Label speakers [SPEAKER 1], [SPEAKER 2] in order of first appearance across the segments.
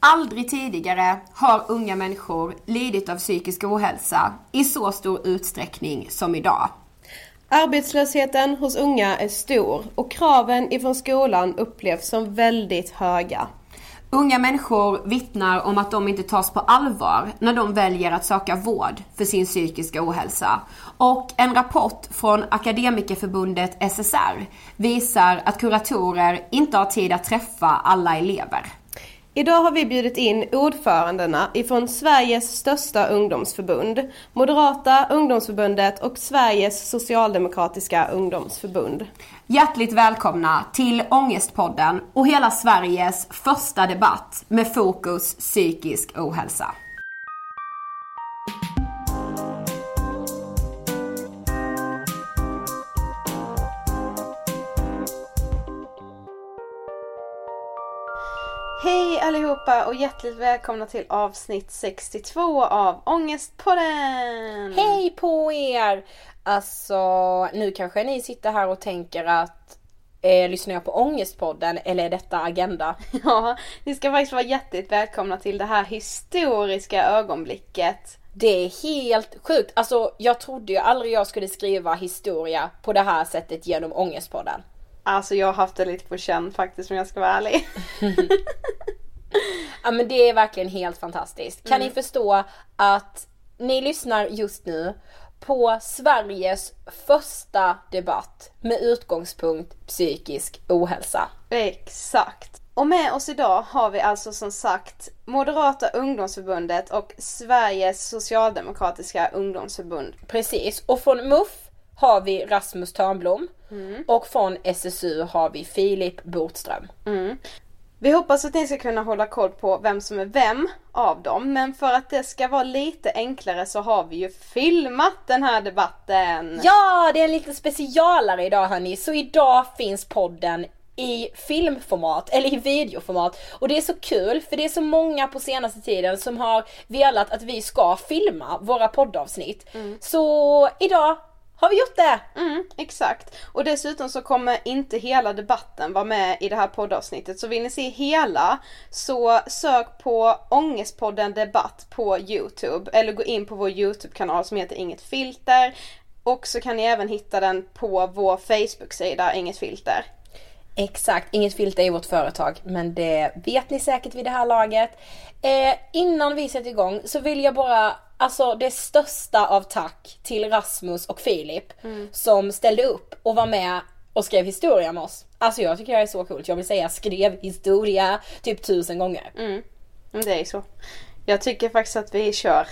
[SPEAKER 1] Aldrig tidigare har unga människor lidit av psykisk ohälsa i så stor utsträckning som idag. Arbetslösheten hos unga är stor och kraven ifrån skolan upplevs som väldigt höga. Unga människor vittnar om att de inte tas på allvar när de väljer att söka vård för sin psykiska ohälsa. Och en rapport från Akademikerförbundet SSR visar att kuratorer inte har tid att träffa alla elever. Idag har vi bjudit in ordförandena ifrån Sveriges största ungdomsförbund, Moderata ungdomsförbundet och Sveriges socialdemokratiska ungdomsförbund. Hjärtligt välkomna till Ångestpodden och hela Sveriges första debatt med fokus psykisk ohälsa. Allihopa och hjärtligt välkomna till avsnitt 62 av Ångestpodden!
[SPEAKER 2] Hej på er! Alltså, nu kanske ni sitter här och tänker att eh, lyssnar jag på Ångestpodden eller är detta Agenda?
[SPEAKER 1] Ja, ni ska faktiskt vara hjärtligt välkomna till det här historiska ögonblicket.
[SPEAKER 2] Det är helt sjukt. Alltså, jag trodde ju aldrig jag skulle skriva historia på det här sättet genom Ångestpodden.
[SPEAKER 1] Alltså jag har haft det lite på känn faktiskt om jag ska vara ärlig.
[SPEAKER 2] ja men det är verkligen helt fantastiskt. Kan mm. ni förstå att ni lyssnar just nu på Sveriges första debatt med utgångspunkt psykisk ohälsa.
[SPEAKER 1] Exakt. Och med oss idag har vi alltså som sagt Moderata ungdomsförbundet och Sveriges socialdemokratiska ungdomsförbund.
[SPEAKER 2] Precis, och från MUF har vi Rasmus Törnblom mm. och från SSU har vi Filip Botström.
[SPEAKER 1] Mm. Vi hoppas att ni ska kunna hålla koll på vem som är vem av dem, men för att det ska vara lite enklare så har vi ju filmat den här debatten.
[SPEAKER 2] Ja, det är en liten specialare idag hörni, så idag finns podden i filmformat eller i videoformat och det är så kul för det är så många på senaste tiden som har velat att vi ska filma våra poddavsnitt. Mm. Så idag har vi gjort det!
[SPEAKER 1] Mm, exakt. Och dessutom så kommer inte hela debatten vara med i det här poddavsnittet. Så vill ni se hela så sök på Ångestpodden Debatt på Youtube. Eller gå in på vår Youtube-kanal som heter Inget Filter. Och så kan ni även hitta den på vår Facebook-sida Inget Filter.
[SPEAKER 2] Exakt, Inget Filter är vårt företag men det vet ni säkert vid det här laget. Eh, innan vi sätter igång så vill jag bara alltså det största av tack till Rasmus och Filip mm. som ställde upp och var med och skrev historia med oss. Alltså jag tycker det är så coolt. Jag vill säga skrev historia typ tusen gånger.
[SPEAKER 1] Mm. Det är så. Jag tycker faktiskt att vi kör.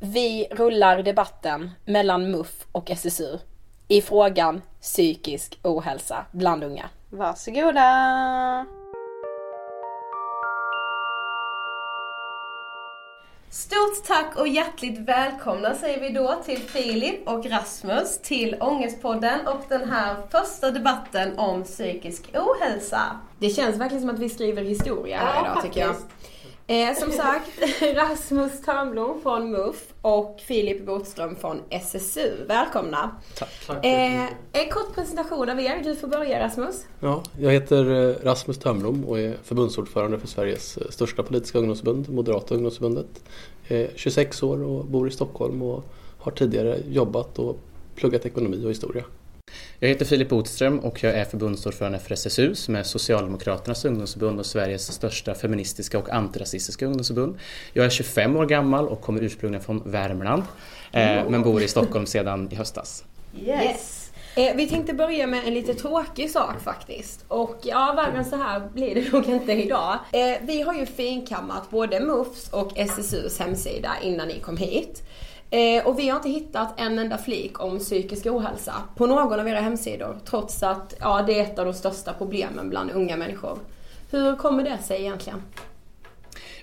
[SPEAKER 2] Vi rullar debatten mellan MUF och SSU i frågan psykisk ohälsa bland unga.
[SPEAKER 1] Varsågoda! Stort tack och hjärtligt välkomna säger vi då till Filip och Rasmus till Ångestpodden och den här första debatten om psykisk ohälsa.
[SPEAKER 2] Det känns verkligen som att vi skriver historia här ja, idag faktiskt. tycker jag. Eh, som sagt, Rasmus Törnblom från MUF och Filip Botström från SSU. Välkomna!
[SPEAKER 3] Tack! tack.
[SPEAKER 2] Eh, en kort presentation av er. Du får börja Rasmus.
[SPEAKER 3] Ja, jag heter eh, Rasmus Törnblom och är förbundsordförande för Sveriges eh, största politiska ungdomsförbund, Moderata ungdomsförbundet. Är 26 år och bor i Stockholm och har tidigare jobbat och pluggat ekonomi och historia.
[SPEAKER 4] Jag heter Filip Botström och jag är förbundsordförande för SSU som är Socialdemokraternas ungdomsförbund och Sveriges största feministiska och antirasistiska ungdomsförbund. Jag är 25 år gammal och kommer ursprungligen från Värmland eh, men bor i Stockholm sedan i höstas.
[SPEAKER 2] Yes. Eh, vi tänkte börja med en lite tråkig sak faktiskt. Och ja, värre än så här blir det nog inte idag. Eh, vi har ju finkammat både MUFs och SSUs hemsida innan ni kom hit. Eh, och vi har inte hittat en enda flik om psykisk ohälsa på någon av era hemsidor trots att ja, det är ett av de största problemen bland unga människor. Hur kommer det sig egentligen?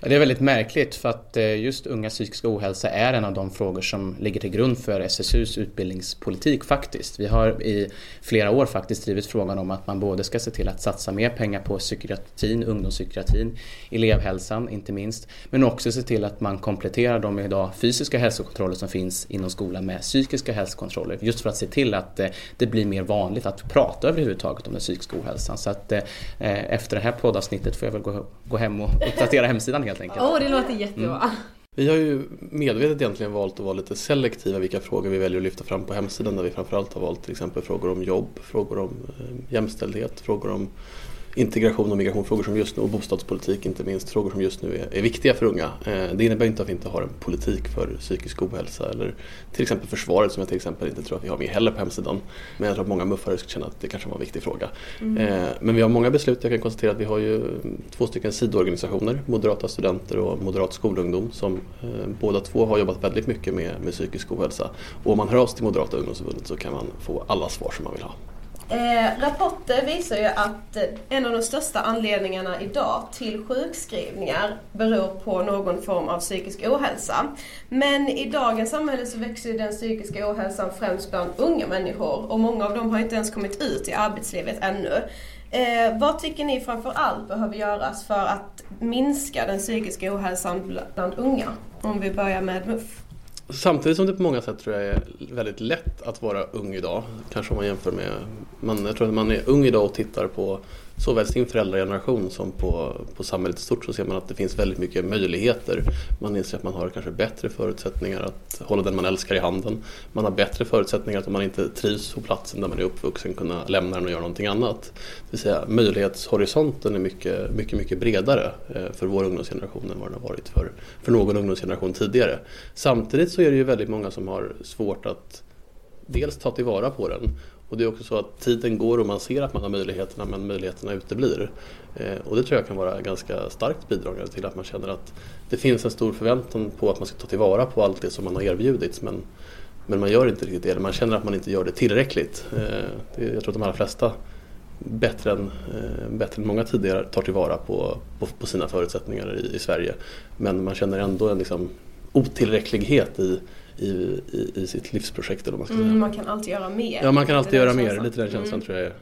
[SPEAKER 4] Ja, det är väldigt märkligt för att eh, just unga psykisk ohälsa är en av de frågor som ligger till grund för SSUs utbildningspolitik faktiskt. Vi har i flera år faktiskt drivit frågan om att man både ska se till att satsa mer pengar på psykiatrin, ungdomspsykiatrin, elevhälsan inte minst, men också se till att man kompletterar de idag fysiska hälsokontroller som finns inom skolan med psykiska hälsokontroller just för att se till att eh, det blir mer vanligt att prata överhuvudtaget om den psykiska ohälsan. Så att eh, efter det här poddavsnittet får jag väl gå, gå hem och uppdatera hemsidan helt enkelt.
[SPEAKER 2] Åh, oh, det låter jättebra. Mm.
[SPEAKER 3] Vi har ju medvetet egentligen valt att vara lite selektiva vilka frågor vi väljer att lyfta fram på hemsidan där vi framförallt har valt till exempel frågor om jobb, frågor om eh, jämställdhet, frågor om integration och migrationsfrågor som just nu och bostadspolitik inte minst, frågor som just nu är, är, viktiga för unga. Eh, det innebär inte att vi inte har en politik för psykisk ohälsa eller till exempel försvaret som jag till exempel inte tror att vi har med heller på hemsidan. Men jag tror att många muffare skulle känna att det kanske var en viktig fråga. Mm. Eh, men vi har många beslut, jag kan konstatera att vi har ju två stycken sidoorganisationer, Moderata studenter och Moderat skolungdom som eh, båda två har jobbat väldigt mycket med, med psykisk ohälsa. Och om man hör oss till Moderata ungdomsförbundet så kan man få alla svar som man vill ha.
[SPEAKER 1] Eh, rapporter visar ju att eh, en av de största anledningarna idag till sjukskrivningar beror på någon form av psykisk ohälsa. Men i dagens samhälle så växer den psykiska ohälsan främst bland unga människor och många av dem har inte ens kommit ut i arbetslivet ännu. Eh, vad tycker ni framförallt behöver göras för att minska den psykiska ohälsan bland unga? Om vi börjar med MUF.
[SPEAKER 3] Samtidigt som det på många sätt tror jag är väldigt lätt att vara ung idag. Kanske om man jämför med, man, jag tror att man är ung idag och tittar på såväl sin föräldrageneration som på, på samhället i stort så ser man att det finns väldigt mycket möjligheter. Man inser att man har kanske bättre förutsättningar att hålla den man älskar i handen. Man har bättre förutsättningar att om man inte trivs på platsen där man är uppvuxen kunna lämna den och göra någonting annat. Det vill säga möjlighetshorisonten är mycket, mycket, mycket bredare eh, för vår ungdomsgeneration än vad den har varit för, för någon ungdomsgeneration tidigare. Samtidigt så är det ju väldigt många som har svårt att dels ta tillvara på den och det är också så att tiden går och man ser att man har möjligheterna men möjligheterna uteblir. Eh, och det tror jag kan vara ganska starkt bidragande till att man känner att det finns en stor förväntan på att man ska ta tillvara på allt det som man har erbjudits men, men man gör inte riktigt det, eller man känner att man inte gör det tillräckligt. Eh, jag tror att de allra flesta bättre än, eh, bättre än många tidigare tar tillvara på, på, på sina förutsättningar i, i, Sverige. Men man känner ändå en liksom otillräcklighet i, i, i, i sitt livsprojekt. Eller man, ska
[SPEAKER 2] säga. Mm, man kan alltid göra mer.
[SPEAKER 3] Ja, man kan alltid göra mer. Lite den känslan mm. tror jag är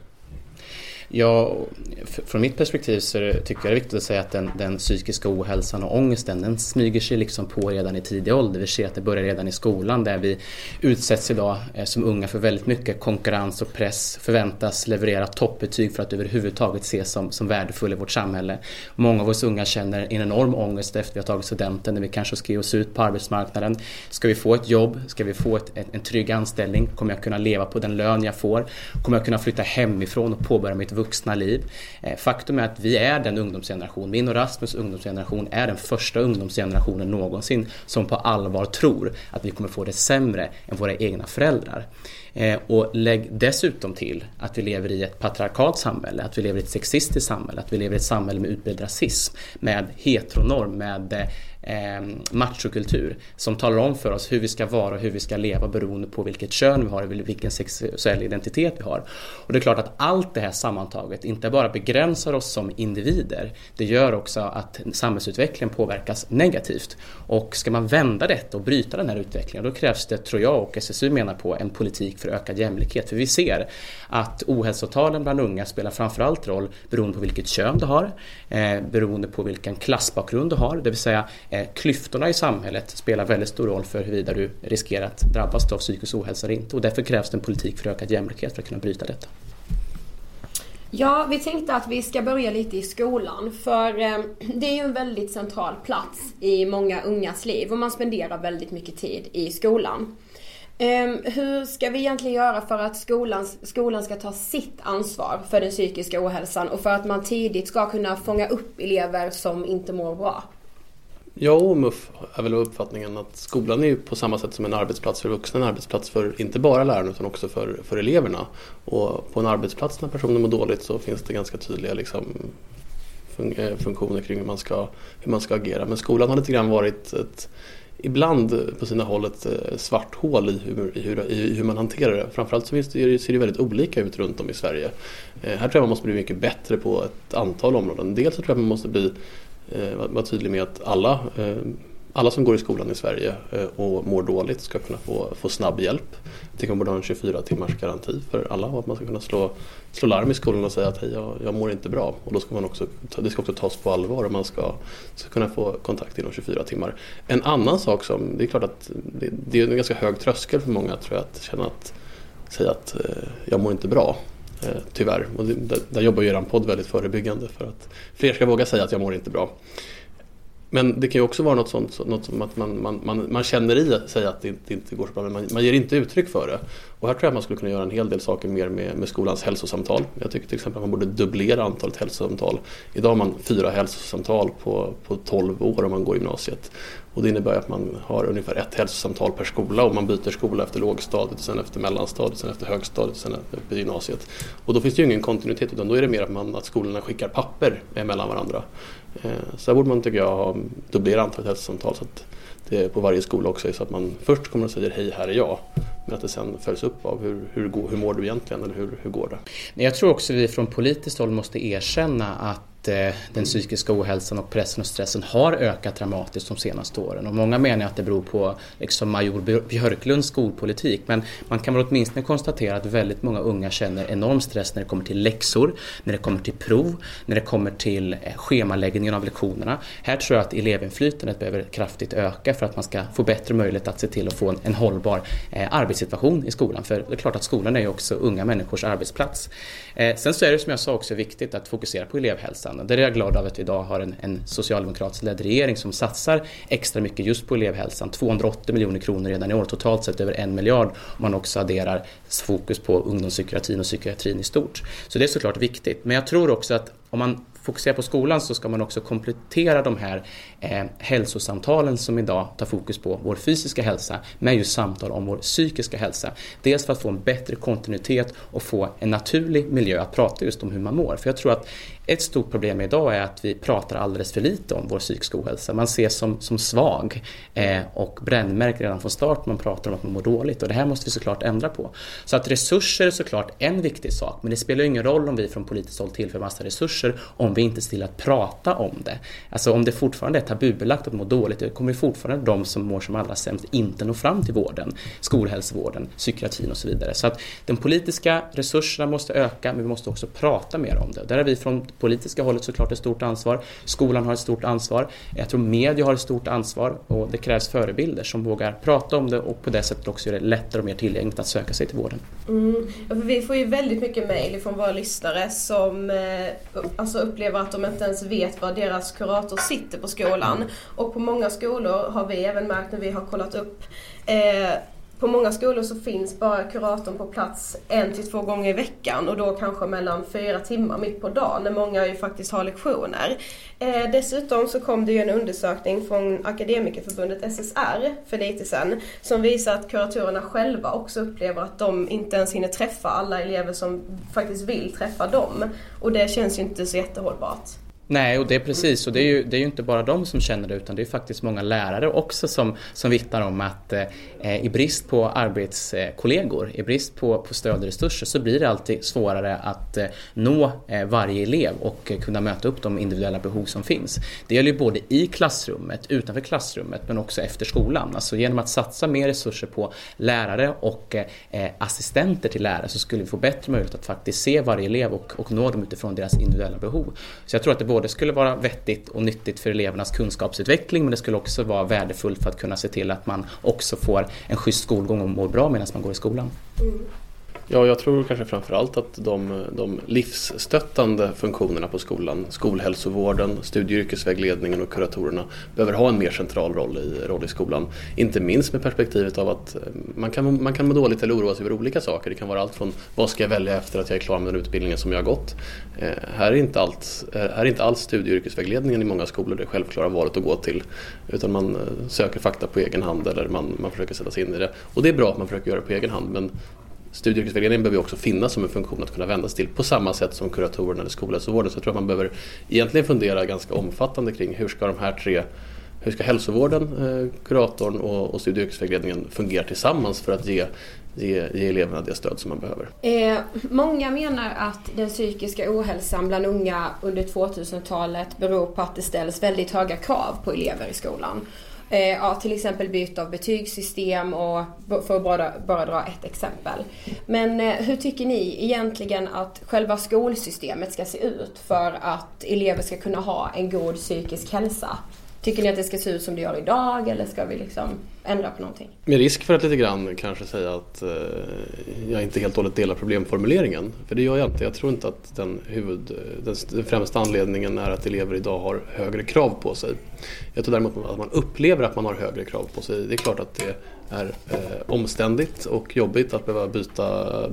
[SPEAKER 4] Ja, från mitt perspektiv så tycker jag det är viktigt att säga att den, den psykiska ohälsan och ångesten den smyger sig liksom på redan i tidig ålder. Vi ser att det börjar redan i skolan där vi utsätts idag eh, som unga för väldigt mycket konkurrens och press, förväntas leverera toppbetyg för att överhuvudtaget ses som, som värdefull i vårt samhälle. Många av oss unga känner en enorm ångest efter vi har tagit studenten när vi kanske ska ge oss ut på arbetsmarknaden. Ska vi få ett jobb? Ska vi få ett, en, en trygg anställning? Kommer jag kunna leva på den lön jag får? Kommer jag kunna flytta hemifrån och påbörja mitt vuxna liv. Eh, faktum är att vi är den ungdomsgeneration, min och Rasmus ungdomsgeneration är den första ungdomsgenerationen någonsin som på allvar tror att vi kommer få det sämre än våra egna föräldrar. Eh, och lägg dessutom till att vi lever i ett patriarkalt samhälle, att vi lever i ett sexistiskt samhälle, att vi lever i ett samhälle med utbredd rasism, med heteronorm, med eh, eh, machokultur som talar om för oss hur vi ska vara och hur vi ska leva beroende på vilket kön vi har och vilken sexuell identitet vi har. Och det är klart att allt det här sammantaget inte bara begränsar oss som individer, det gör också att samhällsutvecklingen påverkas negativt. Och ska man vända detta och bryta den här utvecklingen, då krävs det, tror jag och SSU menar på, en politik för ökad jämlikhet. För vi ser att ohälsotalen bland unga spelar framförallt roll beroende på vilket kön du har, eh, beroende på vilken klassbakgrund du har, det vill säga Eh, Eh, klyftorna i samhället spelar väldigt stor roll för huruvida du riskerar att drabbas av psykisk ohälsa eller inte och därför krävs det en politik för ökad jämlikhet för att kunna bryta detta.
[SPEAKER 2] Ja, vi tänkte att vi ska börja lite i skolan för eh, det är ju en väldigt central plats i många ungas liv och man spenderar väldigt mycket tid i skolan. Ehm, hur ska vi egentligen göra för att skolan, skolan ska ta sitt ansvar för den psykiska ohälsan och för att man tidigt ska kunna fånga upp elever som inte mår bra?
[SPEAKER 3] Jag och MUF är väl uppfattningen att skolan är ju på samma sätt som en arbetsplats för vuxna, en arbetsplats för inte bara lärarna utan också för, för eleverna. Och på en arbetsplats när personer mår dåligt så finns det ganska tydliga liksom, fun eh, funktioner kring hur man, ska, hur man ska agera. Men skolan har lite grann varit ett, ibland på sina håll ett eh, svart hål i hur, i hur, i hur man hanterar det. Framförallt så det, ser det väldigt olika ut runt om i Sverige. Eh, här tror jag man måste bli mycket bättre på ett antal områden. Dels så tror jag man måste bli Eh, vara tydlig med att alla, eh, alla som går i skolan i Sverige eh, och mår dåligt ska kunna få, få snabb hjälp. Jag tycker man borde ha en 24 timmars garanti för alla och att man ska kunna slå, slå larm i skolan och säga att hej, jag, jag mår inte bra. Och då ska man också, det ska också tas på allvar och man ska, ska kunna få kontakt inom 24 timmar. En annan sak som, det är klart att det, det är en ganska hög tröskel för många tror jag att känna att säga att eh, jag mår inte bra. Eh, tyvärr. Och det, där jobbar ju eran podd väldigt förebyggande för att fler ska våga säga att jag mår inte bra. Men det kan ju också vara något sånt något som att man, man, man, man känner i sig att det inte, inte går så bra men man, man ger inte uttryck för det. Och här tror jag man skulle kunna göra en hel del saker mer med, med skolans hälsosamtal. Jag tycker till exempel att man borde dubblera antalet hälsosamtal. Idag har man fyra hälsosamtal på, på 12 år om man går gymnasiet. Och det innebär att man har ungefär ett hälsosamtal per skola och man byter skola efter lågstadiet, sen efter mellanstadiet, sen efter högstadiet, sen efter gymnasiet. Och då finns det ju ingen kontinuitet utan då är det mer att, man, att skolorna skickar papper mellan varandra. Eh, så där borde man tycker jag dubblera antalet hälsosamtal så att det på varje skola också är så att man först kommer och säger hej här är jag men att det sen följs upp av hur, hur, hur mår du egentligen eller hur, hur går det?
[SPEAKER 4] Jag tror också vi från politiskt håll måste erkänna att Eh, den psykiska ohälsan och pressen och stressen har ökat dramatiskt de senaste åren. Och många menar att det beror på liksom major Björklunds skolpolitik. Men man kan väl åtminstone konstatera att väldigt många unga känner enorm stress när det kommer till läxor, när det kommer till prov, när det kommer till eh, schemaläggningen av lektionerna. Här tror jag att elevinflytandet behöver kraftigt öka för att man ska få bättre möjlighet att se till att få en, en hållbar eh, arbetssituation i skolan. För det är klart att skolan är ju också unga människors arbetsplats. Eh, sen så är det som jag sa också viktigt att fokusera på elevhälsan Sanna. Där är jag glad av att vi idag har en, en socialdemokratiskt ledd regering som satsar extra mycket just på elevhälsan. 280 miljoner kronor redan i år, totalt sett över en miljard om man också adderar fokus på ungdomspsykiatrin och psykiatrin i stort. Så det är såklart viktigt. Men jag tror också att om man fokuserar på skolan så ska man också komplettera de här eh, hälsosamtalen som idag tar fokus på vår fysiska hälsa med just samtal om vår psykiska hälsa. Dels för att få en bättre kontinuitet och få en naturlig miljö att prata just om hur man mår. För jag tror att ett stort problem idag är att vi pratar alldeles för lite om vår psykiska ohälsa. Man ses som, som svag eh, och brännmärkt redan från start. Man pratar om att man mår dåligt och det här måste vi såklart ändra på. Så att resurser är såklart en viktig sak, men det spelar ingen roll om vi från politiskt håll tillför massa resurser om vi inte ser till att prata om det. Alltså om det fortfarande är tabubelagt att må dåligt, Det kommer fortfarande de som mår som allra sämst inte nå fram till vården, skolhälsovården, psykiatrin och så vidare. Så att de politiska resurserna måste öka, men vi måste också prata mer om det. Där har vi från politiska hållet såklart ett stort ansvar. Skolan har ett stort ansvar. Jag tror media har ett stort ansvar och det krävs förebilder som vågar prata om det och på det sättet också göra det lättare och mer tillgängligt att söka sig till vården.
[SPEAKER 2] Mm. vi får ju väldigt mycket mejl från våra lyssnare som eh, alltså upplever att de inte ens vet var deras kurator sitter på skolan. Och på många skolor har vi även märkt när vi har kollat upp eh, på många skolor så finns bara kuratorn på plats en till två gånger i veckan och då kanske mellan fyra timmar mitt på dagen när många ju faktiskt har lektioner. Eh, dessutom så kom det ju en undersökning från Akademikerförbundet SSR för lite sedan som visar att kuratorerna själva också upplever att de inte ens hinner träffa alla elever som faktiskt vill träffa dem. Och det känns ju inte så jättehållbart.
[SPEAKER 4] Nej, och det är precis. Och det är, ju, det är ju inte bara de som känner det utan det är faktiskt många lärare också som, som vittnar om att eh, i brist på arbetskollegor, i brist på, på stöd och resurser så blir det alltid svårare att eh, nå eh, varje elev och eh, kunna möta upp de individuella behov som finns. Det gäller ju både i klassrummet, utanför klassrummet men också efter skolan. Alltså genom att satsa mer resurser på lärare och eh, assistenter till lärare så skulle vi få bättre möjlighet att faktiskt se varje elev och, och nå dem utifrån deras individuella behov. Så jag tror att det både skulle vara vettigt och nyttigt för elevernas kunskapsutveckling men det skulle också vara värdefullt för att kunna se till att man också får en schysst skolgång och mår bra medan man går i skolan. Mm.
[SPEAKER 3] Ja, jag tror kanske framförallt att de, de livsstöttande funktionerna på skolan, skolhälsovården, studie och yrkesvägledningen och kuratorerna behöver ha en mer central roll i, roll i skolan. Inte minst med perspektivet av att eh, man kan, man kan må dåligt eller oroa sig över olika saker. Det kan vara allt från vad ska jag välja efter att jag är klar med den utbildningen som jag har gått. Eh, här, är inte allt, eh, här är inte alls studie och yrkesvägledningen i många skolor det självklara valet att gå till. Utan man eh, söker fakta på egen hand eller man, man försöker sätta sig in i det. Och det är bra att man försöker göra det på egen hand men studie och yrkesvägledningen behöver också finnas som en funktion att kunna vända sig till på samma sätt som kuratorerna eller skolhälsovården. Så jag tror att man behöver egentligen fundera ganska omfattande kring hur ska de här tre hur ska hälsovården, eh, kuratorn och, och studie och yrkesvägledningen fungera tillsammans för att ge, ge, ge eleverna det stöd som man behöver?
[SPEAKER 2] Eh, många menar att den psykiska ohälsan bland unga under 2000-talet beror på att det ställs väldigt höga krav på elever i skolan. Eh, ja, till exempel byte av betygssystem och för att bara, bara dra ett exempel. Men eh, hur tycker ni egentligen att själva skolsystemet ska se ut för att elever ska kunna ha en god psykisk hälsa? Tycker ni att det ska se ut som det gör idag eller ska vi liksom ändra på någonting?
[SPEAKER 3] Med risk för att lite grann kanske säga att eh, jag inte helt och hållet delar problemformuleringen. För det gör jag inte. Jag tror inte att den, huvud, eh, den, den främsta anledningen är att elever idag har högre krav på sig. Jag tror däremot att man upplever att man har högre krav på sig. Det är klart att det är eh, omständigt och jobbigt att behöva byta eh,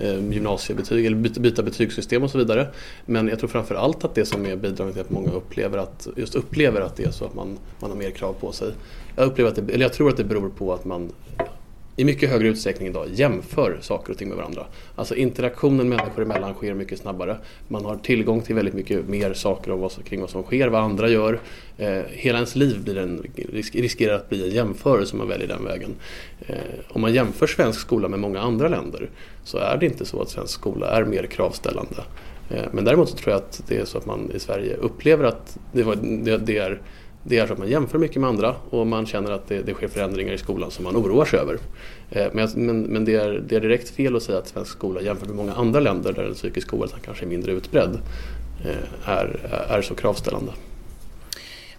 [SPEAKER 3] Eh, gymnasiebetyg eller byta, byta betygssystem och så vidare. Men jag tror framför allt att det som är bidragande till att många upplever att, just upplever att det är så att man, man har mer krav på sig. Jag, upplever att det, eller jag tror att det beror på att man i mycket högre utsträckning idag jämför saker och ting med varandra. Alltså interaktionen människor emellan sker mycket snabbare. Man har tillgång till väldigt mycket mer saker om vad, kring vad som sker, vad andra gör. Eh, hela ens liv blir en, riskerar att bli en jämförelse om man väljer den vägen. Eh, om man jämför svensk skola med många andra länder så är det inte så att svensk skola är mer kravställande. Eh, men däremot så tror jag att det är så att man i Sverige upplever att det, var, det, det är det är så att man jämför mycket med andra och man känner att det, det sker förändringar i skolan som man oroar sig över. Eh, men, men, men det, är, det är direkt fel att säga att svensk skola jämfört med många andra länder där den psykiska ohälsan kanske är mindre utbredd eh, är, är så kravställande.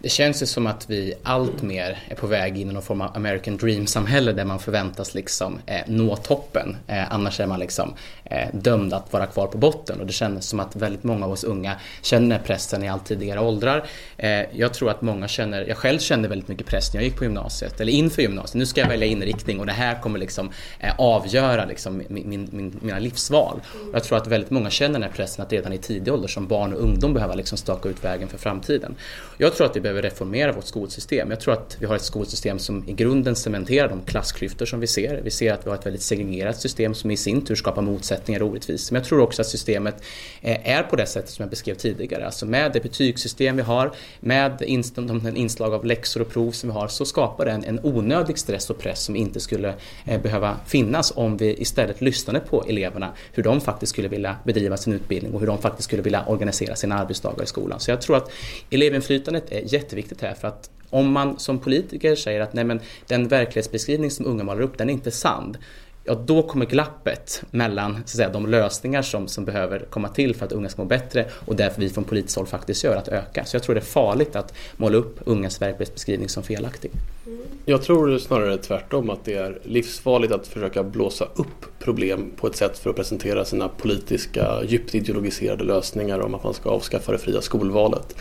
[SPEAKER 4] Det känns ju som att vi allt mer är på väg in i någon form av American Dream-samhälle där man förväntas liksom eh, nå toppen. Eh, annars är man liksom eh, dömd att vara kvar på botten och det känns som att väldigt många av oss unga känner pressen i allt tidigare åldrar. Eh, jag tror att många känner, jag själv kände väldigt mycket press när jag gick på gymnasiet, eller inför gymnasiet. Nu ska jag välja inriktning och det här kommer liksom eh, avgöra liksom min, min, min, mina livsval. Och jag tror att väldigt många känner den här pressen att redan i tidig ålder som barn och ungdom behöva liksom staka ut vägen för framtiden. Jag tror att vi behöver reformera vårt skolsystem. Jag tror att vi har ett skolsystem som i grunden cementerar de klassklyftor som vi ser. Vi ser att vi har ett väldigt segregerat system som i sin tur skapar motsättningar och orättvisor. Men jag tror också att systemet eh, är på det sättet som jag beskrev tidigare. Alltså med det betygssystem vi har, med de inslag av läxor och prov som vi har så skapar det en, en onödig stress och press som inte skulle eh, behöva finnas om vi istället lyssnade på eleverna, hur de faktiskt skulle vilja bedriva sin utbildning och hur de faktiskt skulle vilja organisera sina arbetsdagar i skolan. Så jag tror att elevinflytandet är jätteviktigt här för att om man som politiker säger att nej men den verklighetsbeskrivning som unga målar upp den är inte sann ja då kommer glappet mellan så att säga, de lösningar som, som behöver komma till för att unga ska må bättre och därför vi från politiskt håll faktiskt gör att öka. Så jag tror det är farligt att måla upp ungas verklighetsbeskrivning som felaktig. Mm.
[SPEAKER 3] Jag tror snarare tvärtom att det är livsfarligt att försöka blåsa upp problem på ett sätt för att presentera sina politiska djupt ideologiserade lösningar om att man ska avskaffa det fria skolvalet.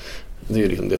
[SPEAKER 3] Det är liksom det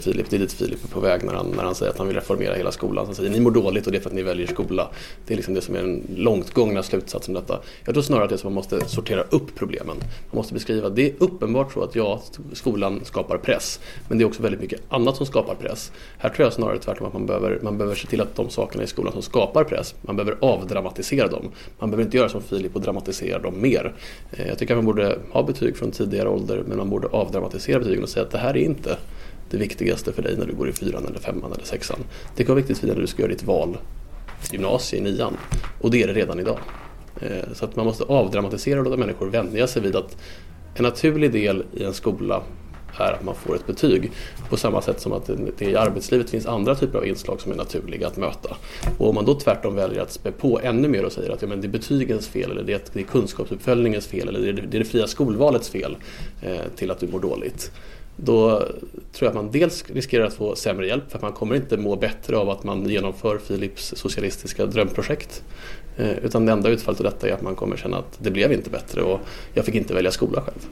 [SPEAKER 3] Filip, det är dit Filip är på väg när han, när han säger att han vill reformera hela skolan. Han säger ni mår dåligt och det är för att ni väljer skola. Det är liksom det som är den långt gångna slutsatsen om detta. Jag tror snarare att det är så att man måste sortera upp problemen. Man måste beskriva, det är uppenbart så att ja, skolan skapar press. Men det är också väldigt mycket annat som skapar press. Här tror jag snarare tvärtom att man behöver, man behöver se till att de sakerna i skolan som skapar press, man behöver avdramatisera dem. Man behöver inte göra som Filip och dramatisera dem mer. Eh, jag tycker att man borde ha betyg från tidigare ålder men man borde avdramatisera betygen och säga att det här är inte det viktigaste för dig när du går i fyran eller femman eller sexan. Det kan vara viktigt för dig när du ska göra ditt val gymnasie i nian. Och det är det redan idag. Eh, så att man måste avdramatisera och låta människor vänja sig vid att en naturlig del i en skola är att man får ett betyg. På samma sätt som att det i arbetslivet finns andra typer av inslag som är naturliga att möta. Och om man då tvärtom väljer att spä på ännu mer och säger att ja, men det är betygens fel eller det är, kunskapsuppföljningens fel eller det är det, är det fria skolvalets fel eh, till att du mår dåligt då tror jag att man dels riskerar att få sämre hjälp för att man kommer inte må bättre av att man genomför Philips socialistiska drömprojekt. Eh, utan det enda utfallet av detta är att man kommer känna att det blev inte bättre och jag fick inte välja skola själv.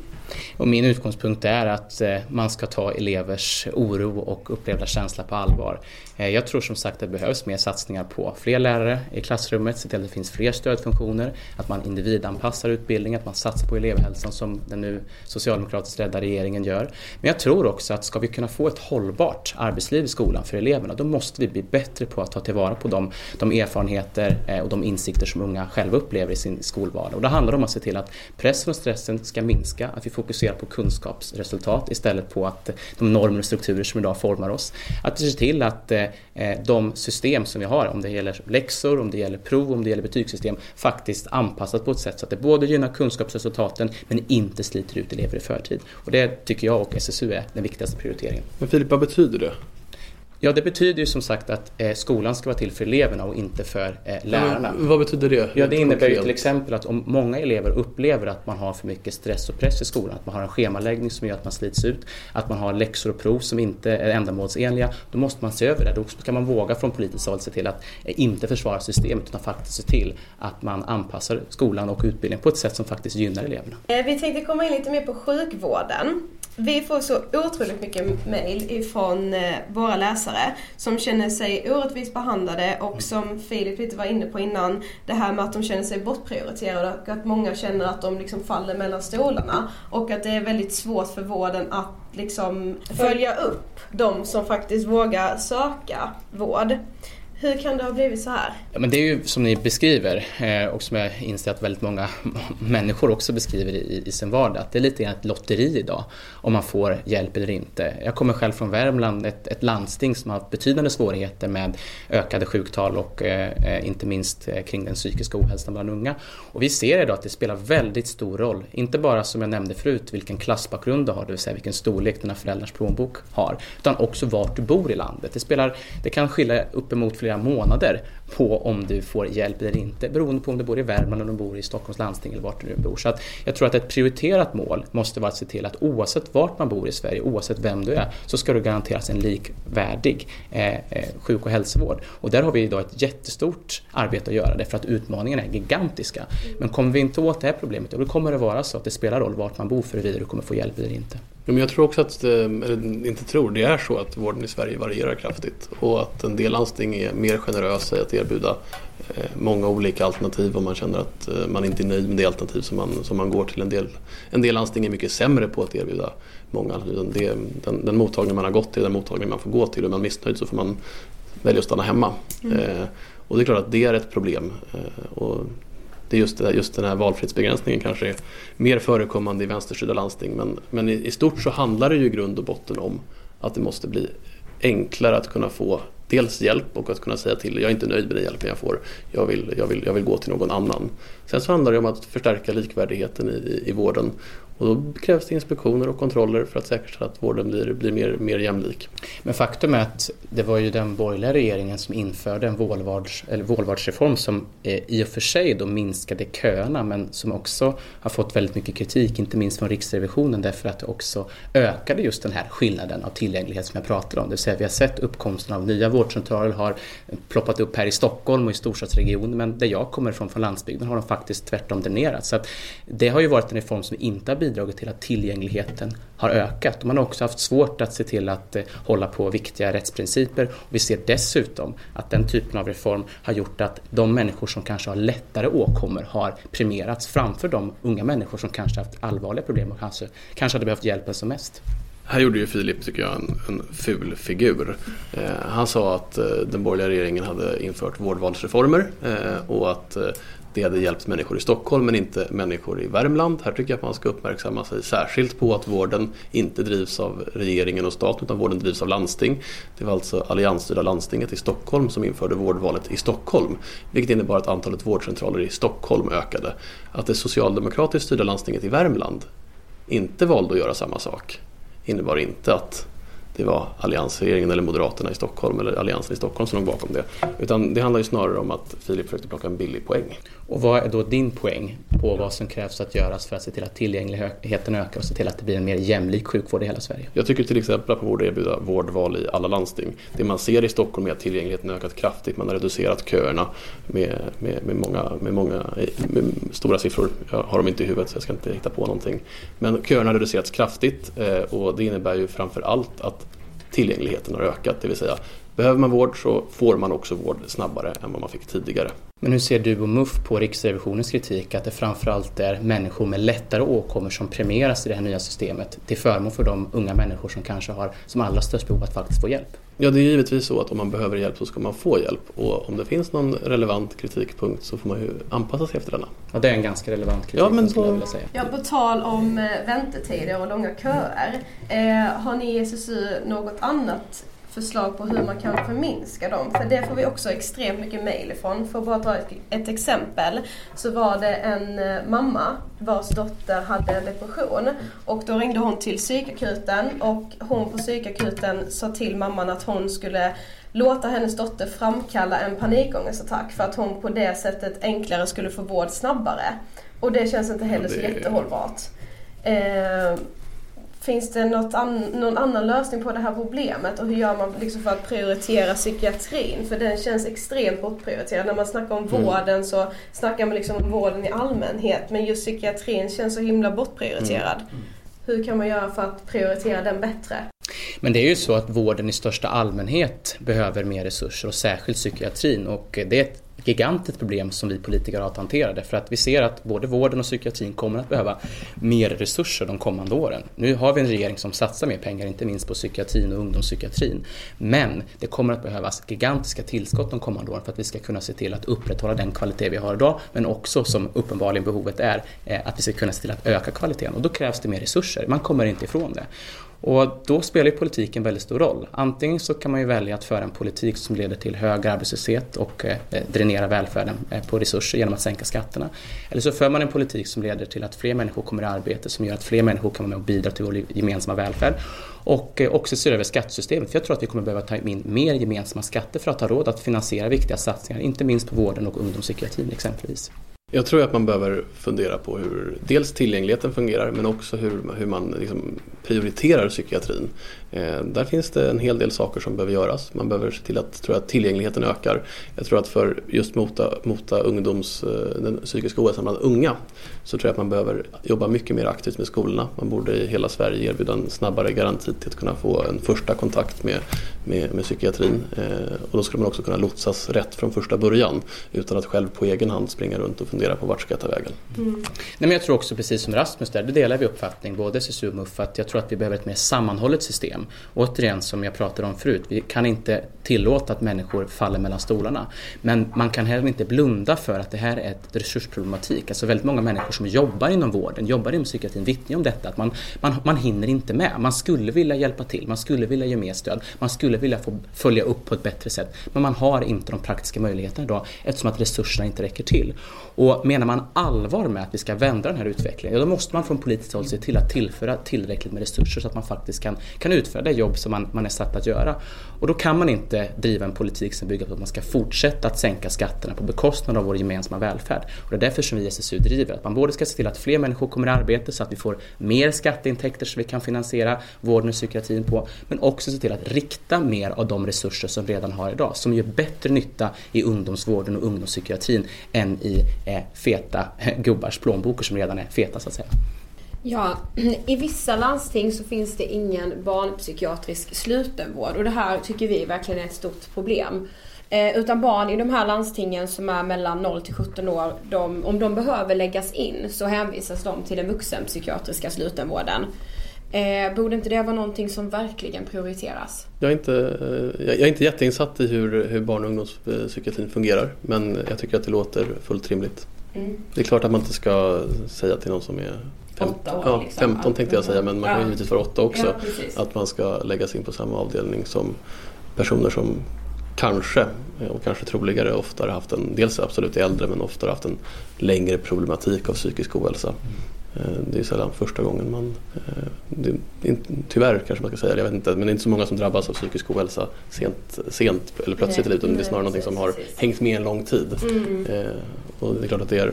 [SPEAKER 4] Och min utgångspunkt är att eh, man ska ta elevers oro och upplevda känsla på allvar. Eh, jag tror som sagt att det behövs mer satsningar på fler lärare i klassrummet, se till att det finns fler stödfunktioner, att man individanpassar utbildningen, att man satsar på elevhälsan som den nu socialdemokratiskt ledda regeringen gör. Men jag tror också att ska vi kunna få ett hållbart arbetsliv i skolan för eleverna, då måste vi bli bättre på att ta tillvara på de, de erfarenheter eh, och de insikter som unga själva upplever i sin skolvardag. Och det handlar om att se till att pressen och stressen ska minska, att vi fokusera på kunskapsresultat istället på att eh, de normer och strukturer som idag formar oss. Att vi ser till att eh, eh, de system som vi har, om det gäller läxor, om det gäller prov, om det gäller betygssystem, faktiskt anpassas på ett sätt så att det både gynnar kunskapsresultaten men inte sliter ut elever i förtid. Och det tycker jag och SSU är den viktigaste prioriteringen.
[SPEAKER 3] Men Filip, vad betyder det?
[SPEAKER 4] Ja, det betyder ju som sagt att eh, skolan ska vara till för eleverna och inte för eh, lärarna.
[SPEAKER 3] Ja, vad betyder det?
[SPEAKER 4] Ja, det innebär ju till exempel att om många elever upplever att man har för mycket stress och press i skolan, att man har en schemaläggning som gör att man slits ut, att man har läxor och prov som inte är ändamålsenliga, då måste man se över det. Då kan man våga från politiskt håll se till att eh, inte försvara systemet utan faktiskt se till att man anpassar skolan och utbildningen på ett sätt som faktiskt gynnar eleverna.
[SPEAKER 2] Eh, vi tänkte komma in lite mer på sjukvården. Vi får så otroligt mycket mail ifrån eh, våra läsare som känner sig orättvist behandlade och som Filip lite var inne på innan, det här med att de känner sig bortprioriterade och att många känner att de liksom faller mellan stolarna och att det är väldigt svårt för vården att liksom följa upp de som faktiskt vågar söka vård. Hur kan det ha blivit så här?
[SPEAKER 4] Ja, men det är ju som ni beskriver eh, och som jag inser att väldigt många människor också beskriver i, i sin vardag. Att det är lite grann ett lotteri idag om man får hjälp eller inte. Jag kommer själv från Värmland, ett, ett landsting som har haft betydande svårigheter med ökade sjuktal och eh, eh inte minst eh, kring den psykiska ohälsan bland unga. Och vi ser idag att det spelar väldigt stor roll, inte bara som jag nämnde förut vilken klassbakgrund du har, det vill säga vilken storlek dina föräldrars plånbok har, utan också vart du bor i landet. Det, spelar, det kan skilja uppemot flera flera månader på om du får hjälp eller inte beroende på om du bor i Värmland eller om du bor i Stockholms landsting eller vart du nu bor. Så att jag tror att ett prioriterat mål måste vara att se till att oavsett vart man bor i Sverige, oavsett vem du är, så ska du garanteras en likvärdig eh, eh, sjuk och hälsovård. Och där har vi idag ett jättestort arbete att göra därför att utmaningarna är gigantiska. Men kommer vi inte åt det här problemet, då kommer det vara så att det spelar roll vart man bor för huruvida du kommer få hjälp eller inte.
[SPEAKER 3] Men jag tror också att, eh, eller inte tror, det är så att vården i Sverige varierar kraftigt och att en del landsting är mer generösa i att erbjuda eh, många olika alternativ om man känner att eh, man inte är nöjd med det alternativ som man, som man går till. En del, en del landsting är mycket sämre på att erbjuda många alternativ. Det, den, den mottagning man har gått till, den mottagning man får gå till. Är man missnöjd så får man välja att stanna hemma. Mm. Eh, och det är klart att det är ett problem. Eh, och det är just, det, just den här valfrihetsbegränsningen kanske är mer förekommande i vänsterstyrda landsting. Men, men i, i, stort så handlar det ju i grund och botten om att det måste bli enklare att kunna få dels hjälp och att kunna säga till, jag är inte nöjd med den hjälpen jag får, jag vill, jag vill, jag vill gå till någon annan. Sen så handlar det om att förstärka likvärdigheten i, i vården och då krävs det inspektioner och kontroller för att säkerställa att vården blir, blir mer, mer jämlik.
[SPEAKER 4] Men faktum är att det var ju den borgerliga regeringen som införde en vårdvards, eller vårdvardsreform som eh, i och för sig då minskade köerna men som också har fått väldigt mycket kritik, inte minst från Riksrevisionen därför att det också ökade just den här skillnaden av tillgänglighet som jag pratade om. Det vill säga vi har sett uppkomsten av nya vårdcentraler har ploppat upp här i Stockholm och i storstadsregionen men där jag kommer ifrån, från landsbygden, har de faktiskt tvärtom dränerats. Så det har ju varit en reform som inte har bidragit bidragit till att tillgängligheten har ökat. Och man har också haft svårt att se till att eh, hålla på viktiga rättsprinciper. Och vi ser dessutom att den typen av reform har gjort att de människor som kanske har lättare åkommor har premierats framför de unga människor som kanske haft allvarliga problem och kanske, kanske hade behövt hjälpen som mest.
[SPEAKER 3] Här gjorde ju Filip, tycker jag, en, en ful figur. Eh, han sa att eh, den borgerliga regeringen hade infört vårdvalsreformer eh, och att eh, det hade hjälpt människor i Stockholm men inte människor i Värmland. Här tycker jag att man ska uppmärksamma sig särskilt på att vården inte drivs av regeringen och staten utan vården drivs av landsting. Det var alltså alliansstyrda landstinget i Stockholm som införde vårdvalet i Stockholm. Vilket innebar att antalet vårdcentraler i Stockholm ökade. Att det socialdemokratiskt styrda landstinget i Värmland inte valde att göra samma sak innebar inte att det var alliansregeringen eller Moderaterna i Stockholm eller Alliansen i Stockholm som låg bakom det. Utan det handlar ju snarare om att Filip försökte plocka en billig poäng.
[SPEAKER 4] Och vad är då din poäng på vad som krävs att göras för att se till att tillgängligheten ökar och se till att det blir en mer jämlik sjukvård i hela Sverige?
[SPEAKER 3] Jag tycker till exempel att man borde erbjuda vårdval i alla landsting. Det man ser i Stockholm är att tillgängligheten ökat kraftigt. Man har reducerat köerna med, med, med många, med många med stora siffror. Jag har dem inte i huvudet så jag ska inte hitta på någonting. Men köerna har reducerats kraftigt eh, och det innebär ju framför allt att tillgängligheten har ökat. Det vill säga behöver man vård så får man också vård snabbare än vad man fick tidigare.
[SPEAKER 4] Men hur ser du och MUF på Riksrevisionens kritik att det framförallt är människor med lättare åkommor som premieras i det här nya systemet till förmån för de unga människor som kanske har som allra störst behov att faktiskt få hjälp?
[SPEAKER 3] Ja, det är givetvis så att om man behöver hjälp så ska man få hjälp och om det finns någon relevant kritikpunkt så får man ju anpassa sig efter denna.
[SPEAKER 4] Ja, det är en ganska relevant kritik
[SPEAKER 3] ja, men
[SPEAKER 4] skulle jag vilja säga.
[SPEAKER 2] Ja, på tal om eh, väntetider och långa köer. Eh, har ni i SSU något annat förslag på hur man kan förminska dem. För det får vi också extremt mycket mail ifrån. För att bara dra ett, exempel så var det en eh, mamma vars dotter hade depression och då ringde hon till psykakuten och hon på psykakuten sa till mamman att hon skulle låta hennes dotter framkalla en panikångestattack för att hon på det sättet enklare skulle få vård snabbare. Och det känns inte heller så jättehållbart. Eh, Finns det något an, någon annan lösning på det här problemet och hur gör man liksom för att prioritera psykiatrin? För den känns extremt bortprioriterad. När man snackar om mm. vården så snackar man liksom om vården i allmänhet men just psykiatrin känns så himla bortprioriterad. Mm. Mm. Hur kan man göra för att prioritera den bättre?
[SPEAKER 4] Men det är ju så att vården i största allmänhet behöver mer resurser och särskilt psykiatrin och det är ett gigantiskt problem som vi politiker har att hantera därför att vi ser att både vården och psykiatrin kommer att behöva mer resurser de kommande åren. Nu har vi en regering som satsar mer pengar, inte minst på psykiatrin och ungdomspsykiatrin. Men det kommer att behövas gigantiska tillskott de kommande åren för att vi ska kunna se till att upprätthålla den kvalitet vi har idag, men också som uppenbarligen behovet är, eh, att vi ska kunna se till att öka kvaliteten. Och då krävs det mer resurser, man kommer inte ifrån det. Och då spelar ju politiken väldigt stor roll. Antingen så kan man ju välja att föra en politik som leder till hög arbetslöshet och eh, eh dränera välfärden eh, på resurser genom att sänka skatterna. Eller så för man en politik som leder till att fler människor kommer i arbete som gör att fler människor kan vara med och bidra till vår gemensamma välfärd. Och eh, också se över skattesystemet. För jag tror att vi kommer behöva ta in mer gemensamma skatter för att ha råd att finansiera viktiga satsningar, inte minst på vården och ungdomspsykiatrin exempelvis.
[SPEAKER 3] Jag tror att man behöver fundera på hur dels tillgängligheten fungerar men också hur, hur man liksom prioriterar psykiatrin. Eh, där finns det en hel del saker som behöver göras. Man behöver se till att, tror jag, att tillgängligheten ökar. Jag tror att för just mota, mota ungdoms, eh, den psykiska ohälsan bland unga så tror jag att man behöver jobba mycket mer aktivt med skolorna. Man borde i hela Sverige erbjuda en snabbare garanti till att kunna få en första kontakt med, med, med psykiatrin. Eh, och då skulle man också kunna lotsas rätt från första början utan att själv på egen hand springa runt och fundera på vart ska jag ta vägen.
[SPEAKER 4] Mm. Nej, men jag tror också precis som Rasmus där, det delar vi uppfattning, både SSU och MUF, att jag tror att vi behöver ett mer sammanhållet system. Återigen som jag pratade om förut, vi kan inte tillåta att människor faller mellan stolarna. Men man kan heller inte blunda för att det här är ett resursproblematik. Alltså väldigt många människor som jobbar inom vården, jobbar inom psykiatrin vittnar om detta. Att man, man, man hinner inte med. Man skulle vilja hjälpa till, man skulle vilja ge mer stöd, man skulle vilja få följa upp på ett bättre sätt. Men man har inte de praktiska möjligheterna idag eftersom att resurserna inte räcker till. Och menar man allvar med att vi ska vända den här utvecklingen, ja då måste man från politiskt håll se till att tillföra tillräckligt med resurser så att man faktiskt kan, kan utföra det jobb som man, man är satt att göra. Och då kan man inte driva en politik som bygger på att man ska fortsätta att sänka skatterna på bekostnad av vår gemensamma välfärd. Och det är därför som vi i SSU driver att man både ska se till att fler människor kommer i arbete så att vi får mer skatteintäkter så vi kan finansiera vården och psykiatrin på, men också se till att rikta mer av de resurser som vi redan har idag, som gör bättre nytta i ungdomsvården och ungdomspsykiatrin än i eh, feta gubbars plånböcker som redan är feta så att säga.
[SPEAKER 2] Ja, i vissa landsting så finns det ingen barnpsykiatrisk slutenvård och det här tycker vi verkligen är ett stort problem. Eh, utan barn i de här landstingen som är mellan 0 till 17 år, de, om de behöver läggas in så hänvisas de till den vuxenpsykiatriska slutenvården. Eh, borde inte det vara någonting som verkligen prioriteras?
[SPEAKER 3] Jag är inte, eh, jag är inte jätteinsatt i hur, hur barn och ungdomspsykiatrin fungerar men jag tycker att det låter fullt rimligt. Mm. Det är klart att man inte ska säga till någon som är
[SPEAKER 2] Fem, år,
[SPEAKER 3] ja, liksom. 15 tänkte jag säga men man kan ja. givetvis vara 8 också. Ja, att man ska läggas in på samma avdelning som personer som kanske, och kanske troligare, oftare haft en, dels absolut äldre men oftare haft en längre problematik av psykisk ohälsa. Mm. Det är sällan första gången man, eh, det, tyvärr kanske man ska säga, jag vet inte, men det är inte så många som drabbas av psykisk ohälsa sent, sent eller plötsligt i livet. Det är snarare något som har hängt med en lång tid. Mm. Eh, och det är klart att det är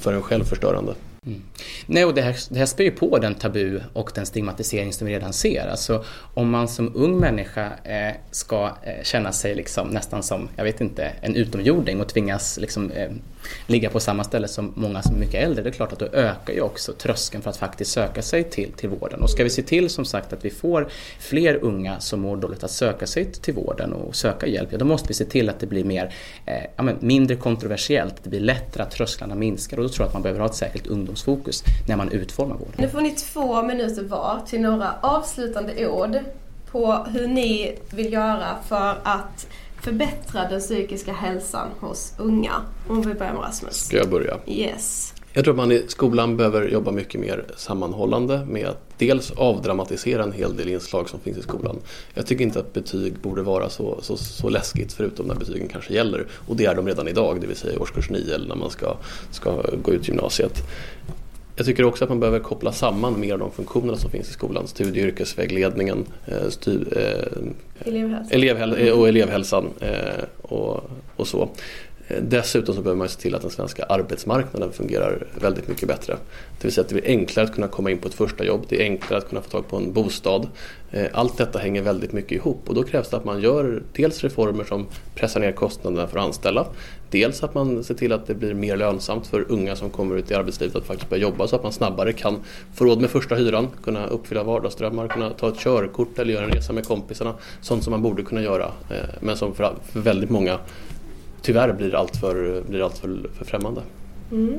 [SPEAKER 3] för en själv förstörande.
[SPEAKER 4] Mm. Nej, och det här, det här spär ju på den tabu och den stigmatisering som vi redan ser. Alltså, om man som ung människa eh, ska eh, känna sig liksom, nästan som, jag vet inte, en utomjording och tvingas liksom, eh, ligga på samma ställe som många som är mycket äldre, det är klart att då ökar ju också tröskeln för att faktiskt söka sig till, till vården. Och ska vi se till som sagt att vi får fler unga som mår dåligt att söka sig till vården och söka hjälp, ja då måste vi se till att det blir mer, eh, ja, men mindre kontroversiellt, det blir lättare att trösklarna minskar och då tror jag att man behöver ha ett särskilt ungdomsfokus när man utformar vården.
[SPEAKER 2] Nu får ni två minuter var till några avslutande ord på hur ni vill göra för att förbättra den psykiska hälsan hos unga? Om vi börjar med Rasmus.
[SPEAKER 3] Ska jag börja?
[SPEAKER 2] Yes.
[SPEAKER 3] Jag tror att man i skolan behöver jobba mycket mer sammanhållande med att dels avdramatisera en hel del inslag som finns i skolan. Jag tycker inte att betyg borde vara så, så, så läskigt förutom när betygen kanske gäller. Och det är de redan idag, det vill säga i årskurs 9 eller när man ska, ska gå ut gymnasiet. Jag tycker också att man behöver koppla samman mer av de funktionerna som finns i skolan. Studie och yrkesvägledningen, eh, stu, eh,
[SPEAKER 2] elevhälsan.
[SPEAKER 3] Elev, och elevhälsan eh, och, och så. Eh, dessutom så behöver man se till att den svenska arbetsmarknaden fungerar väldigt mycket bättre. Det vill säga att det blir enklare att kunna komma in på ett första jobb, det är enklare att kunna få tag på en bostad. Eh, allt detta hänger väldigt mycket ihop och då krävs det att man gör dels reformer som pressar ner kostnaderna för att anställa. Dels att man ser till att det blir mer lönsamt för unga som kommer ut i arbetslivet att faktiskt börja jobba så att man snabbare kan få råd med första hyran, kunna uppfylla vardagsdrömmar, kunna ta ett körkort eller göra en resa med kompisarna. Sånt som man borde kunna göra eh, men som för väldigt många tyvärr blir allt för, blir allt för, för främmande. Mm.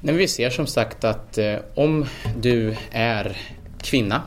[SPEAKER 4] Nej, vi ser som sagt att eh, om du är kvinna,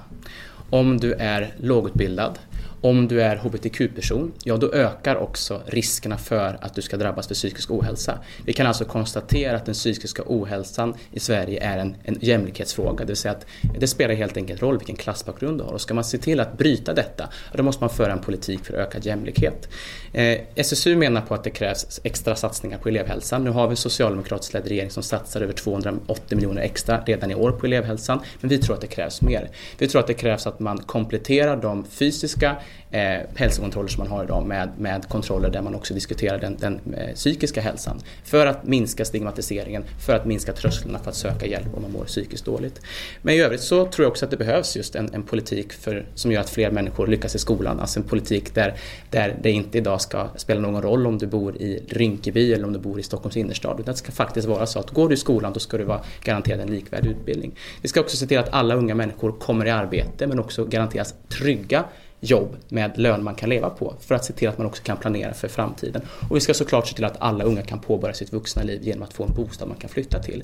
[SPEAKER 4] om du är lågutbildad, om du är hbtq-person, ja då ökar också riskerna för att du ska drabbas för psykisk ohälsa. Vi kan alltså konstatera att den psykiska ohälsan i Sverige är en, en jämlikhetsfråga, det vill säga att det spelar helt enkelt roll vilken klassbakgrund du har. Och ska man se till att bryta detta, då måste man föra en politik för ökad jämlikhet. Eh, SSU menar på att det krävs extra satsningar på elevhälsan. Nu har vi en socialdemokratiskt ledd regering som satsar över 280 miljoner extra redan i år på elevhälsan, men vi tror att det krävs mer. Vi tror att det krävs att man kompletterar de fysiska eh, hälsokontroller som man har idag med, med kontroller där man också diskuterar den, den eh, psykiska hälsan. För att minska stigmatiseringen, för att minska trösklarna för att söka hjälp om man mår psykiskt dåligt. Men i övrigt så tror jag också att det behövs just en, en politik för, som gör att fler människor lyckas i skolan. Alltså en politik där, där det inte idag ska spela någon roll om du bor i Rinkeby eller om du bor i Stockholms innerstad. Utan det ska faktiskt vara så att går du i skolan då ska du vara garanterad en likvärdig utbildning. Vi ska också se till att alla unga människor kommer i arbete men också garanteras trygga jobb med lön man kan leva på för att se till att man också kan planera för framtiden. Och vi ska såklart se till att alla unga kan påbörja sitt vuxna liv genom att få en bostad man kan flytta till.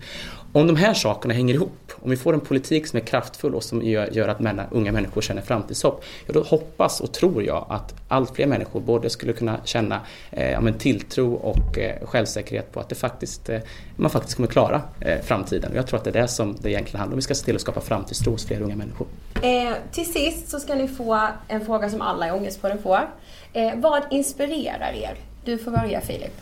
[SPEAKER 4] Om de här sakerna hänger ihop, om vi får en politik som är kraftfull och som gör, gör att männa, unga människor känner framtidshopp, ja, då hoppas och tror jag att allt fler människor både skulle kunna känna eh, ja, tilltro och eh, självsäkerhet på att det faktiskt, eh, man faktiskt kommer klara eh, framtiden. Och jag tror att det är det som det egentligen handlar om. Vi ska se till att skapa framtidstro hos fler unga människor.
[SPEAKER 2] Eh, till sist så ska ni få en fråga som alla i Ångestpodden får. Eh, vad inspirerar er? Du får börja Filip.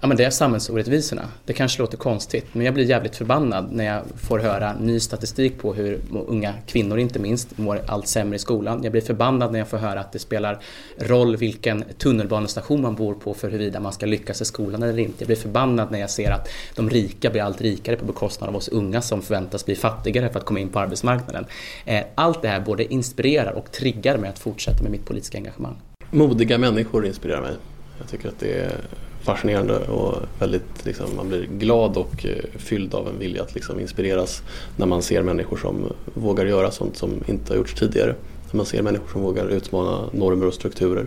[SPEAKER 4] Ja men det är samhällsorättvisorna. Det kanske låter konstigt men jag blir jävligt förbannad när jag får höra ny statistik på hur unga kvinnor inte minst mår allt sämre i skolan. Jag blir förbannad när jag får höra att det spelar roll vilken tunnelbanestation man bor på för huruvida man ska lyckas i skolan eller inte. Jag blir förbannad när jag ser att de rika blir allt rikare på bekostnad av oss unga som förväntas bli fattigare för att komma in på arbetsmarknaden. Eh, allt det här både inspirerar och triggar mig att fortsätta med mitt politiska engagemang.
[SPEAKER 3] Modiga människor inspirerar mig. Jag tycker att det är fascinerande och väldigt, liksom, man blir glad och eh, fylld av en vilja att liksom, inspireras när man ser människor som vågar göra sånt som inte har gjorts tidigare. När man ser människor som vågar utmana normer och strukturer.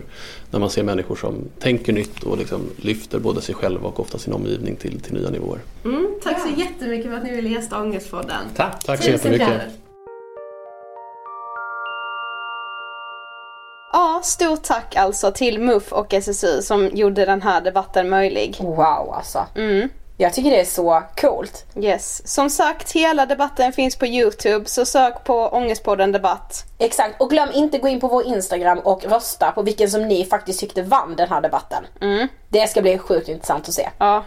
[SPEAKER 3] När man ser människor som tänker nytt och liksom lyfter både sig själva och ofta sin omgivning till, till nya nivåer.
[SPEAKER 2] Mm, tack så jättemycket för att ni ville gästa Ångestpodden.
[SPEAKER 4] Tack, tack så jättemycket.
[SPEAKER 5] Ja, stort tack alltså till MUF och SSU som gjorde den här debatten möjlig.
[SPEAKER 2] Wow alltså. Mm. Jag tycker det är så coolt.
[SPEAKER 5] Yes. Som sagt, hela debatten finns på Youtube, så sök på Ångestpodden debatt.
[SPEAKER 2] Exakt, och glöm inte gå in på vår Instagram och rösta på vilken som ni faktiskt tyckte vann den här debatten. Mm. Det ska bli sjukt intressant att se.
[SPEAKER 5] Ja,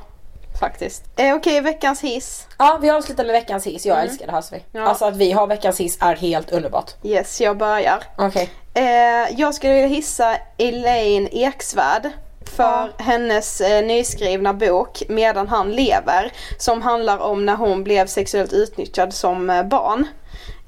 [SPEAKER 5] faktiskt. Eh, Okej, okay, veckans hiss.
[SPEAKER 2] Ja, vi avslutar med veckans hiss. Jag mm. älskar det här. Så vi. Ja. Alltså att vi har veckans hiss är helt underbart.
[SPEAKER 5] Yes, jag börjar.
[SPEAKER 2] Okej. Okay.
[SPEAKER 5] Eh, jag skulle vilja hissa Elaine Eksvärd för ja. hennes eh, nyskrivna bok Medan han lever som handlar om när hon blev sexuellt utnyttjad som eh, barn.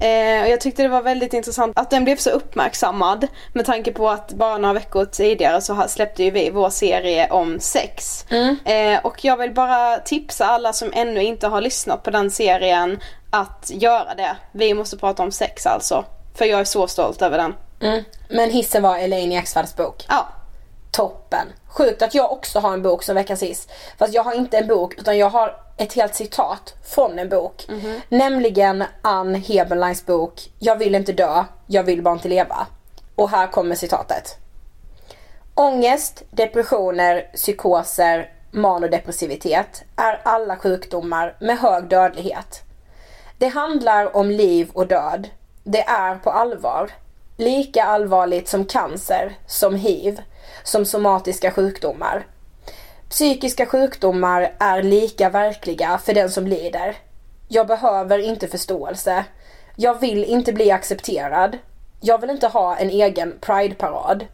[SPEAKER 5] Eh, och jag tyckte det var väldigt intressant att den blev så uppmärksammad med tanke på att bara några veckor tidigare så släppte ju vi vår serie om sex. Mm. Eh, och jag vill bara tipsa alla som ännu inte har lyssnat på den serien att göra det. Vi måste prata om sex alltså. För jag är så stolt över den.
[SPEAKER 2] Mm. Men hissen var Elaine Eksvärds bok.
[SPEAKER 5] Ja.
[SPEAKER 2] Toppen. Sjukt att jag också har en bok som veckans hiss. Fast jag har inte en bok utan jag har ett helt citat från en bok. Mm -hmm. Nämligen Ann Heberleins bok Jag vill inte dö, jag vill bara inte leva. Och här kommer citatet. Ångest, depressioner, psykoser, manodepressivitet är alla sjukdomar med hög dödlighet. Det handlar om liv och död. Det är på allvar. Lika allvarligt som cancer, som hiv, som somatiska sjukdomar. Psykiska sjukdomar är lika verkliga för den som lider. Jag behöver inte förståelse. Jag vill inte bli accepterad. Jag vill inte ha en egen prideparad.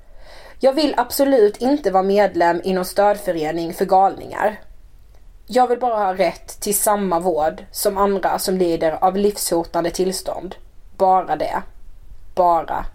[SPEAKER 2] Jag vill absolut inte vara medlem i någon stödförening för galningar. Jag vill bara ha rätt till samma vård som andra som lider av livshotande tillstånd. Bara det. Bara